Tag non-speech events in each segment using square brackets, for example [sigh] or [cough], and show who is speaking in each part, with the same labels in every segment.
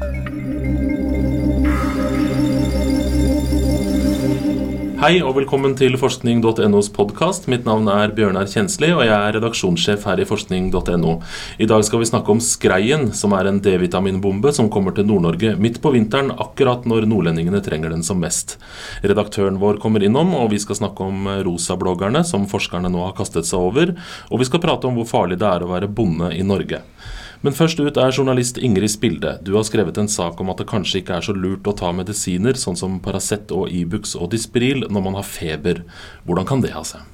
Speaker 1: Thank you. Hei og velkommen til forskning.nos podkast. Mitt navn er Bjørnar Kjensli, og jeg er redaksjonssjef her i forskning.no. I dag skal vi snakke om skreien, som er en D-vitaminbombe som kommer til Nord-Norge midt på vinteren, akkurat når nordlendingene trenger den som mest. Redaktøren vår kommer innom, og vi skal snakke om rosabloggerne, som forskerne nå har kastet seg over. Og vi skal prate om hvor farlig det er å være bonde i Norge. Men først ut er journalist Ingrid Spilde. Du har skrevet en sak om at det kanskje ikke er så lurt å ta medisiner sånn som Paracet og Ibux og Dispril når man har feber. Hvordan kan det ha seg?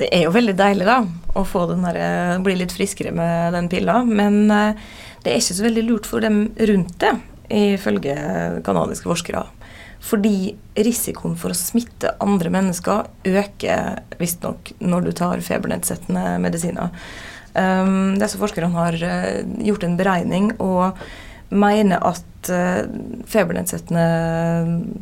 Speaker 2: Det er jo veldig deilig da, å der, eh, bli litt friskere med den pilla, men eh, det er ikke så veldig lurt for dem rundt det, ifølge canadiske forskere. Fordi risikoen for å smitte andre mennesker øker visstnok når du tar febernedsettende medisiner. Um, disse forskerne har uh, gjort en beregning og mener at febernedsettende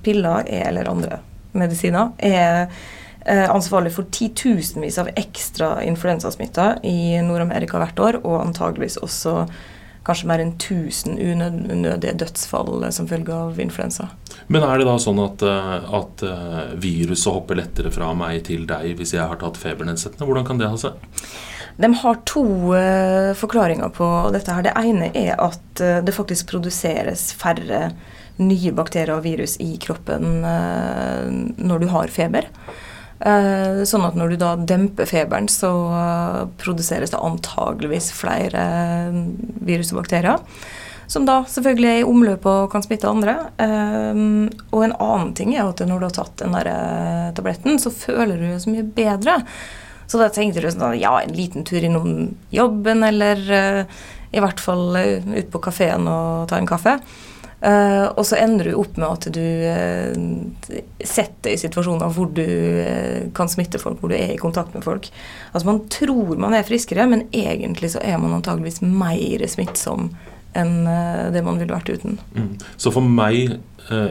Speaker 2: piller er, eller andre medisiner er uh, ansvarlig for titusenvis av ekstra influensasmitta i Nord-Amerika hvert år, og antageligvis også kanskje mer enn 1000 unødige dødsfall som følge av influensa.
Speaker 1: Men er det da sånn at, at viruset hopper lettere fra meg til deg hvis jeg har tatt febernedsettende? Hvordan kan det ha seg?
Speaker 2: De har to forklaringer på dette. her. Det ene er at det faktisk produseres færre nye bakterier og virus i kroppen uh, når du har feber. sånn at når du da demper feberen, så produseres det antageligvis flere virus og bakterier. Som da selvfølgelig er i omløp og kan smitte andre. og en annen ting er at når du har tatt den der tabletten, så føler du deg så mye bedre. Så da tenkte du sånn ja, en liten tur innom jobben, eller i hvert fall ut på kafeen og ta en kaffe. Uh, og så ender du opp med at du uh, setter i situasjoner hvor du uh, kan smitte folk, hvor du er i kontakt med folk. Altså Man tror man er friskere, men egentlig så er man antageligvis mer smittsom enn det man ville vært uten. Mm.
Speaker 1: Så for meg,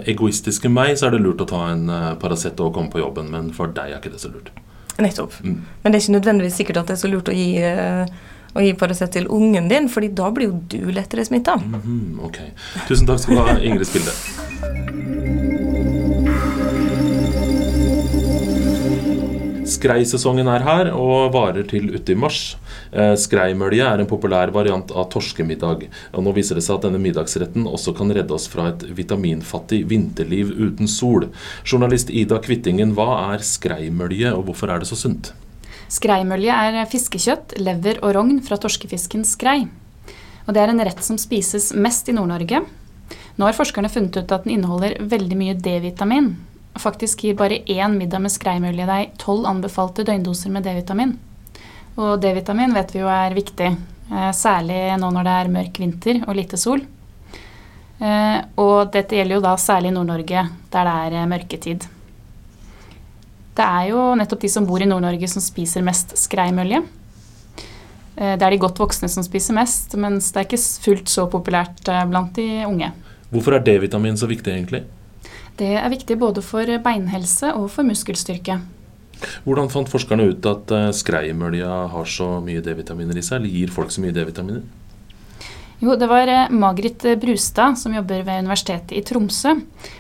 Speaker 1: egoistiske meg, så er det lurt å ta en Paracet og komme på jobben, men for deg er ikke det så lurt?
Speaker 2: Nettopp. Mm. Men det er ikke nødvendigvis sikkert at det er så lurt å gi, å gi Paracet til ungen din, fordi da blir jo du lettere smitta.
Speaker 1: Mm -hmm, ok. Tusen takk skal du ha, Ingrid Spilde. Skreisesongen er her og varer til uti mars. Eh, skreimølje er en populær variant av torskemiddag. og Nå viser det seg at denne middagsretten også kan redde oss fra et vitaminfattig vinterliv uten sol. Journalist Ida Kvittingen, hva er skreimølje, og hvorfor er det så sunt?
Speaker 3: Skreimølje er fiskekjøtt, lever og rogn fra torskefisken skrei. Og Det er en rett som spises mest i Nord-Norge. Nå har forskerne funnet ut at den inneholder veldig mye D-vitamin, Faktisk gir bare én middag med skreimølje deg tolv anbefalte døgndoser med D-vitamin. Og D-vitamin vet vi jo er viktig, eh, særlig nå når det er mørk vinter og lite sol. Eh, og dette gjelder jo da særlig i Nord-Norge, der det er eh, mørketid. Det er jo nettopp de som bor i Nord-Norge som spiser mest skreimølje. Det er de godt voksne som spiser mest, mens det er ikke fullt så populært blant de unge.
Speaker 1: Hvorfor er D-vitamin så viktig, egentlig?
Speaker 3: Det er viktig både for beinhelse og for muskelstyrke.
Speaker 1: Hvordan fant forskerne ut at eh, skreimølja har så mye D-vitaminer i seg, eller gir folk så mye D-vitaminer?
Speaker 3: Jo, det var eh, Margrit Brustad, som jobber ved Universitetet i Tromsø,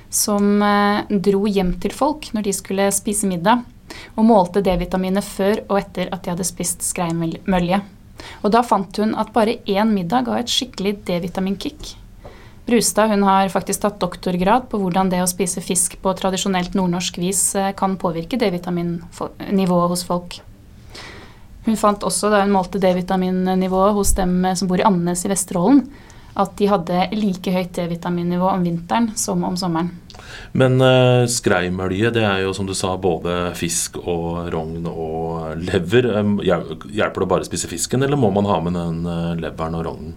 Speaker 3: som eh, dro hjem til folk når de skulle spise middag, og målte D-vitaminer før og etter at de hadde spist skreimølje. Og da fant hun at bare én middag ga et skikkelig D-vitaminkick. Brustad hun har faktisk tatt doktorgrad på hvordan det å spise fisk på tradisjonelt nordnorsk vis eh, kan påvirke D-vitaminnivået hos folk. Hun fant også da hun målte D-vitaminnivået hos dem eh, som bor i Andenes i Vesterålen, at de hadde like høyt D-vitaminnivå om vinteren som om sommeren.
Speaker 1: Men uh, skreimølje, det er jo som du sa både fisk og rogn og lever. Hjelper det å bare spise fisken, eller må man ha med den leveren og rognen?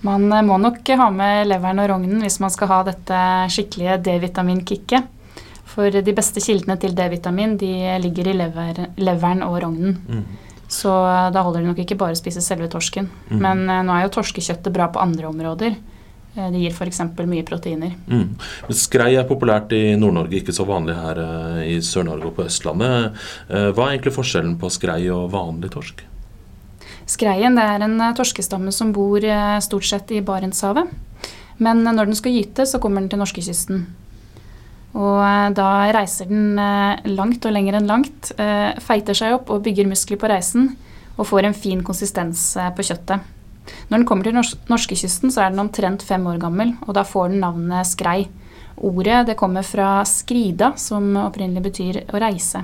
Speaker 3: Man eh, må nok ha med leveren og rognen hvis man skal ha dette skikkelige D-vitaminkicket. For de beste kildene til D-vitamin de ligger i lever, leveren og rognen. Mm. Så eh, da holder det nok ikke bare å spise selve torsken. Mm. Men uh, nå er jo torskekjøttet bra på andre områder. Uh, det gir f.eks. mye proteiner.
Speaker 1: Mm. Men skrei er populært i Nord-Norge, ikke så vanlig her i Sør-Norge og på Østlandet. hva er egentlig forskjellen på skrei og vanlig torsk?
Speaker 3: Skreien det er en eh, torskestamme som bor eh, stort sett i Barentshavet. Men når den skal gyte, så kommer den til norskekysten. Og eh, da reiser den eh, langt og lenger enn langt, eh, feiter seg opp og bygger muskler på reisen og får en fin konsistens på kjøttet. Når den kommer til nors norskekysten, så er den omtrent fem år gammel, og da får den navnet skrei. Ordet det kommer fra skrida, som opprinnelig betyr å reise.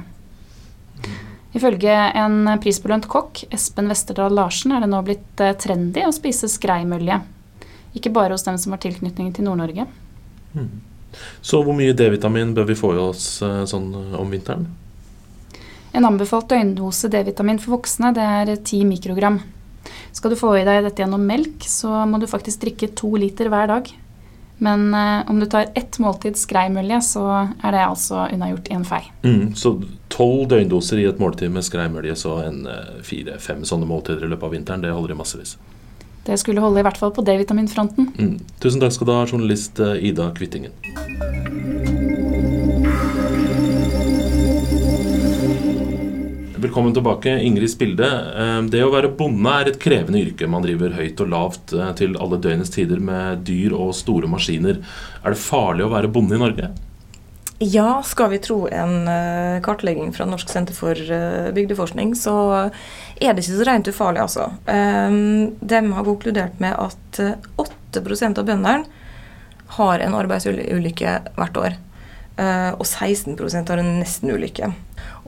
Speaker 3: Ifølge en prisbelønt kokk, Espen Westerdal Larsen, er det nå blitt trendy å spise skreimølje. Ikke bare hos dem som har tilknytning til Nord-Norge. Mm.
Speaker 1: Så hvor mye D-vitamin bør vi få i oss eh, sånn eh, om vinteren?
Speaker 3: En anbefalt døgndose D-vitamin for voksne det er 10 mikrogram. Skal du få i deg dette gjennom melk, så må du faktisk drikke to liter hver dag. Men eh, om du tar ett måltid skreimølje, så er det altså unnagjort i en fei.
Speaker 1: Mm, så tolv døgndoser i et måltid med skreimølje, så en eh, fire-fem sånne måltider i løpet av vinteren, det holder i massevis.
Speaker 3: Det skulle holde i hvert fall på D-vitaminfronten.
Speaker 1: Mm. Tusen takk skal du ha, journalist eh, Ida Kvittingen. Velkommen tilbake, Ingrid Spilde. Eh, det å være bonde er et krevende yrke. Man driver høyt og lavt eh, til alle døgnets tider med dyr og store maskiner. Er det farlig å være bonde i Norge?
Speaker 2: Ja, skal vi tro en uh, kartlegging fra Norsk senter for bygdeforskning, så er det ikke så rent ufarlig, altså. De har konkludert med at uh, 8 av bøndene har en arbeidsulykke hvert år. Uh, og 16% har en nestenulykke.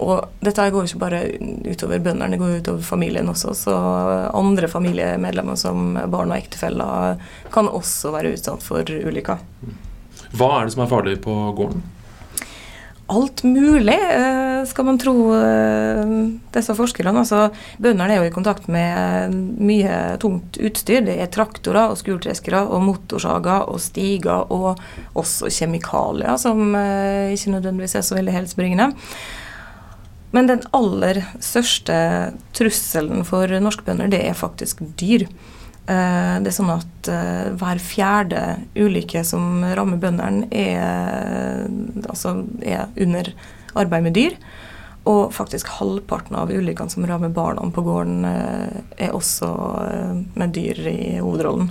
Speaker 2: Og dette går ikke bare utover bøndene, det går utover familien også. Så andre familiemedlemmer som barn og ektefeller kan også være utsatt for ulykker.
Speaker 1: Hva er det som er farlig på gården?
Speaker 2: Alt mulig, eh, skal man tro eh, disse forskerne. Altså, Bøndene er jo i kontakt med mye tungt utstyr. Det er traktorer og skurtreskere og motorsager og stiger og også kjemikalier, som eh, ikke nødvendigvis er så veldig helsebringende. Men den aller største trusselen for norske bønder, det er faktisk dyr. Eh, det er sånn at uh, hver fjerde ulykke som rammer bøndene, er, altså er, under arbeid med dyr. Og faktisk halvparten av ulykkene som rammer barna på gården, uh, er også med dyr i hovedrollen.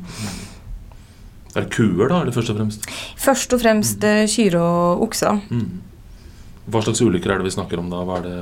Speaker 1: Er det kuer, da, eller først og fremst?
Speaker 2: Først og fremst mm. kyr og okser.
Speaker 1: Mm. Hva slags ulykker er det vi snakker om da? Hva er det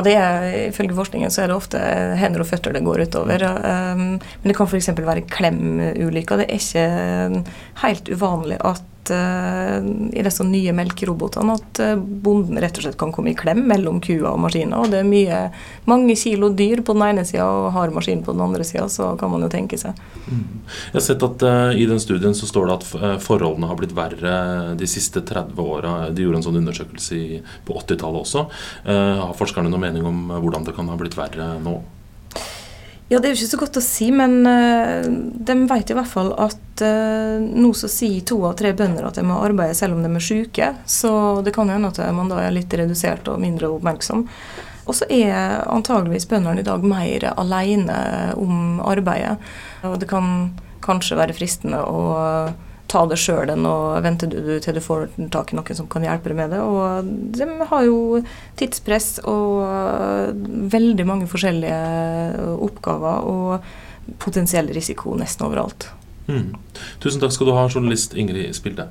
Speaker 2: ja, det er, Ifølge forskningen så er det ofte hender og føtter det går utover. Um, men det kan f.eks. være klemulykker. Det er ikke helt uvanlig at uh, i disse nye melkerobotene at uh, bonden rett og slett kan komme i klem mellom kua og maskina. Og det er mye, mange kilo dyr på den ene sida og har maskin på den andre sida, så kan man jo tenke seg.
Speaker 1: Jeg har sett at uh, i den studien så står det at forholdene har blitt verre de siste 30 åra. De gjorde en sånn undersøkelse på 80-tallet også. har forskerne noen mening om hvordan det kan ha blitt verre nå?
Speaker 2: Ja, Det er jo ikke så godt å si, men uh, de vet i hvert fall at uh, nå så sier to av tre bønder at de må arbeide selv om de er syke. Så det kan hende at man da er litt redusert og mindre oppmerksom. Og så er antageligvis bøndene i dag mer alene om arbeidet. Og det kan kanskje være fristende å ta det sjøl enn å vente til du får tak i noen som kan hjelpe deg med det. Og de har jo tidspress og veldig mange forskjellige oppgaver og potensiell risiko nesten overalt.
Speaker 1: Mm. Tusen takk skal du ha, journalist Ingrid Spilde.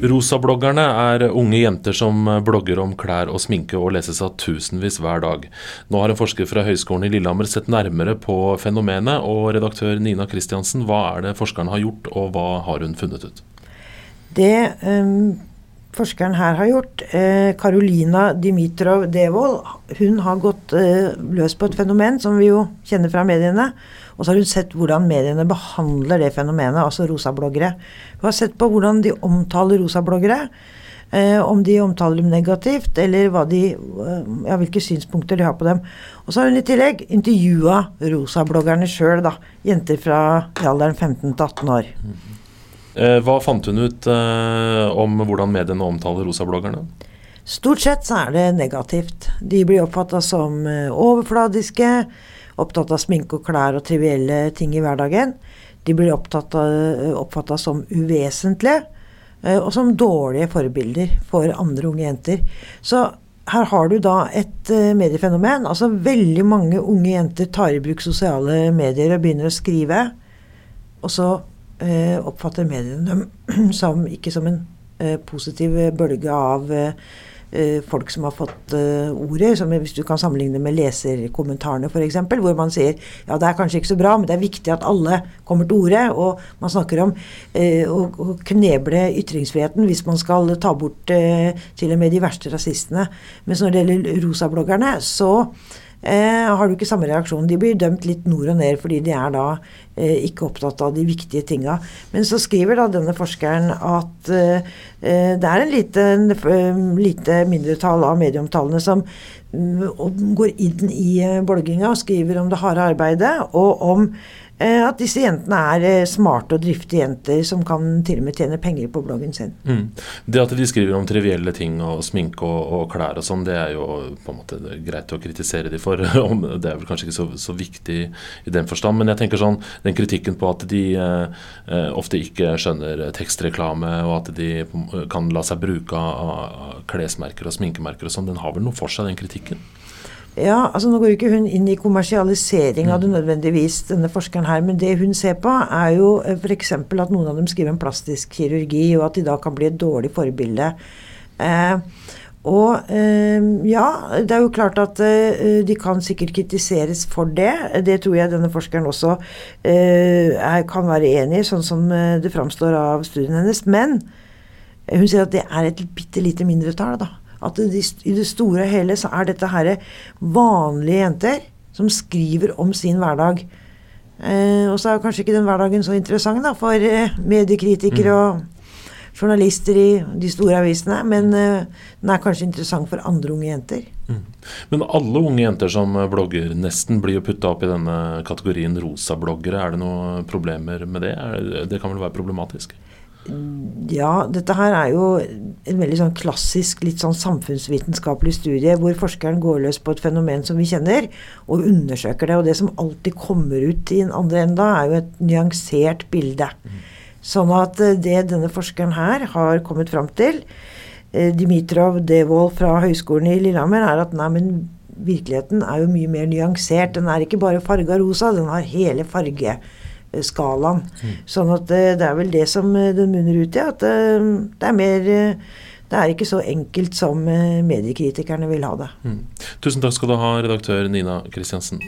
Speaker 1: Rosabloggerne er unge jenter som blogger om klær og sminke og leses av tusenvis hver dag. Nå har en forsker fra Høgskolen i Lillehammer sett nærmere på fenomenet, og redaktør Nina Kristiansen, hva er det forskeren har gjort, og hva har hun funnet ut?
Speaker 4: Det um, forskeren her har gjort, Karolina eh, Dimitrov Devold, hun har gått eh, løs på et fenomen som vi jo kjenner fra mediene. Og så har hun sett hvordan mediene behandler det fenomenet, altså rosabloggere. Hun har sett på hvordan de omtaler rosabloggere. Eh, om de omtaler dem negativt, eller de, eh, ja, hvilke synspunkter de har på dem. Og så har hun i tillegg intervjua rosabloggerne sjøl, jenter fra alderen 15 til 18 år.
Speaker 1: Eh, hva fant hun ut eh, om hvordan mediene omtaler rosabloggerne?
Speaker 4: Stort sett så er det negativt. De blir oppfatta som eh, overfladiske opptatt av sminke og klær og trivielle ting i hverdagen. De blir oppfatta som uvesentlige og som dårlige forbilder for andre unge jenter. Så her har du da et mediefenomen. Altså veldig mange unge jenter tar i bruk sosiale medier og begynner å skrive. Og så oppfatter mediene [clears throat] som, ikke som en uh, positiv bølge av Eh, folk som har fått ordet, som hvis du kan sammenligne med leserkommentarene f.eks., hvor man sier ja, det er kanskje ikke så bra, men det er viktig at alle kommer til orde. Og man snakker om eh, å, å, kneble ytringsfriheten hvis man skal ta bort eh, til og med de verste rasistene. Mens når det gjelder rosabloggerne, så eh, har du ikke samme reaksjon. De blir dømt litt nord og ned fordi de er da eh, ikke opptatt av de viktige tinga. Men så skriver da denne forskeren at eh, eh det er en lite, en eh, lite mindretall av medieomtalene som mm, går inn i eh, blogginga og skriver om det harde arbeidet, og om at disse jentene er eh, smarte og driftige jenter som kan til og med tjene penger på bloggen sin. Mm.
Speaker 1: Det at de skriver om trivielle ting og sminke og, og klær og sånn, det er jo på en måte greit å kritisere de for. [laughs] det er vel kanskje ikke så, så, viktig i den forstand. Men jeg tenker sånn, den kritikken på at de eh, eh ofte ikke skjønner tekstreklame, og at de kan la seg bruke av klesmerker og sminkemerker og sånn, den har vel noe for seg, den kritikken?
Speaker 4: Ja, altså Nå går ikke hun inn i kommersialisering av det mm. nødvendigvis, denne forskeren her, men det hun ser på, er jo eh, f.eks. at noen av dem skriver om plastisk kirurgi, og at de da kan bli et dårlig forbilde. Eh, og eh, ja, det er jo klart at eh, de kan sikkert kritiseres for det. Det tror jeg denne forskeren også eh, er, kan være enig i, sånn som det framstår av studien hennes. Men hun sier at det er et bitte lite mindretall, da. At det, i det store og hele så er dette her vanlige jenter som skriver om sin hverdag. Eh, og så er kanskje ikke den hverdagen så interessant da, for eh, mediekritikere mm. og journalister i de store avisene, men eh, den er kanskje interessant for andre unge jenter. Mm.
Speaker 1: Men alle unge jenter som blogger nesten blir jo putta opp i denne kategorien rosabloggere. Er det noen problemer med det? det kan vel være problematisk?
Speaker 4: Ja, dette her er jo en veldig sånn klassisk, litt sånn samfunnsvitenskapelig studie hvor forskeren går løs på et fenomen som vi kjenner, og undersøker det. Og det som alltid kommer ut i den andre enda, er jo et nyansert bilde. Sånn at eh, det denne forskeren her har kommet fram til, eh, Dimitrov Devold fra Høgskolen i Lillehammer, er at nei, men virkeligheten er jo mye mer nyansert. Den er ikke bare farga rosa, den har hele farge skalaen. Mm. Sånn at det, det, er vel det som eh, den munner ut i. At det, eh, er mer eh, Det er ikke så enkelt som mediekritikerne vil ha det. Mm.
Speaker 1: Tusen takk skal du ha, redaktør Nina Kristiansen.